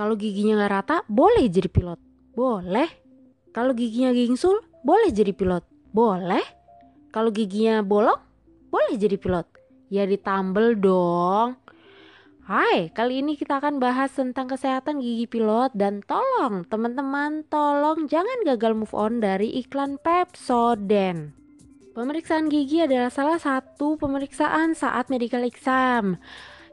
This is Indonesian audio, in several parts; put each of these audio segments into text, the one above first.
Kalau giginya nggak rata, boleh jadi pilot. Boleh. Kalau giginya gingsul, boleh jadi pilot. Boleh. Kalau giginya bolong, boleh jadi pilot. Ya ditambel dong. Hai, kali ini kita akan bahas tentang kesehatan gigi pilot dan tolong teman-teman tolong jangan gagal move on dari iklan Pepsodent. Pemeriksaan gigi adalah salah satu pemeriksaan saat medical exam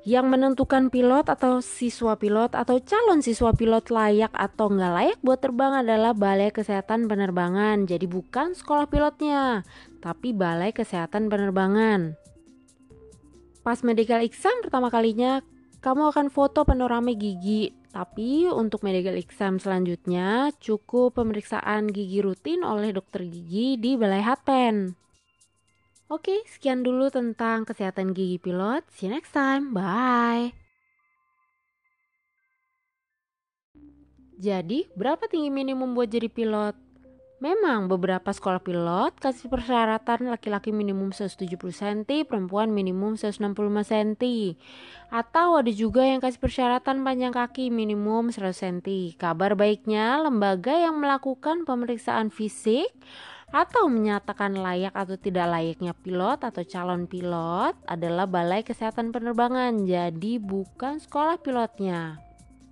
yang menentukan pilot atau siswa pilot atau calon siswa pilot layak atau nggak layak buat terbang adalah Balai Kesehatan Penerbangan. Jadi bukan sekolah pilotnya, tapi Balai Kesehatan Penerbangan. Pas medical exam pertama kalinya, kamu akan foto panorama gigi. Tapi untuk medical exam selanjutnya, cukup pemeriksaan gigi rutin oleh dokter gigi di Balai Hatpen. Oke, sekian dulu tentang kesehatan gigi pilot. See you next time. Bye. Jadi, berapa tinggi minimum buat jadi pilot? Memang beberapa sekolah pilot kasih persyaratan laki-laki minimum 170 cm, perempuan minimum 165 cm. Atau ada juga yang kasih persyaratan panjang kaki minimum 100 cm. Kabar baiknya, lembaga yang melakukan pemeriksaan fisik atau menyatakan layak atau tidak layaknya pilot atau calon pilot adalah Balai Kesehatan Penerbangan, jadi bukan sekolah pilotnya.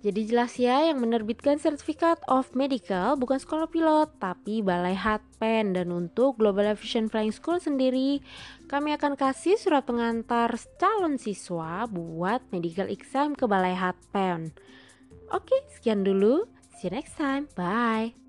Jadi jelas ya yang menerbitkan sertifikat of medical bukan sekolah pilot tapi Balai Hatpen dan untuk Global Aviation Flying School sendiri kami akan kasih surat pengantar calon siswa buat medical exam ke Balai Hatpen. Oke, sekian dulu. See you next time. Bye.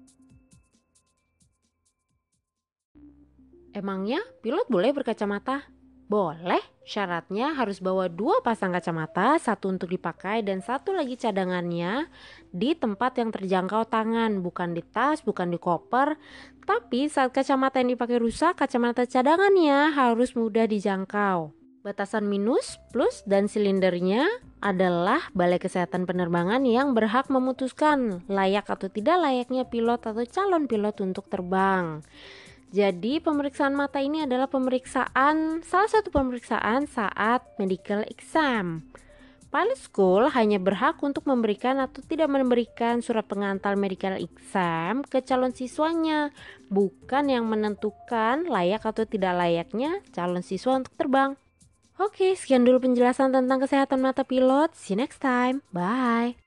Emangnya pilot boleh berkacamata? Boleh, syaratnya harus bawa dua pasang kacamata, satu untuk dipakai dan satu lagi cadangannya di tempat yang terjangkau tangan, bukan di tas, bukan di koper. Tapi saat kacamata yang dipakai rusak, kacamata cadangannya harus mudah dijangkau. Batasan minus, plus, dan silindernya adalah Balai Kesehatan Penerbangan yang berhak memutuskan layak atau tidak layaknya pilot atau calon pilot untuk terbang. Jadi pemeriksaan mata ini adalah pemeriksaan salah satu pemeriksaan saat medical exam. Pilot School hanya berhak untuk memberikan atau tidak memberikan surat pengantar medical exam ke calon siswanya, bukan yang menentukan layak atau tidak layaknya calon siswa untuk terbang. Oke, sekian dulu penjelasan tentang kesehatan mata pilot. See you next time. Bye.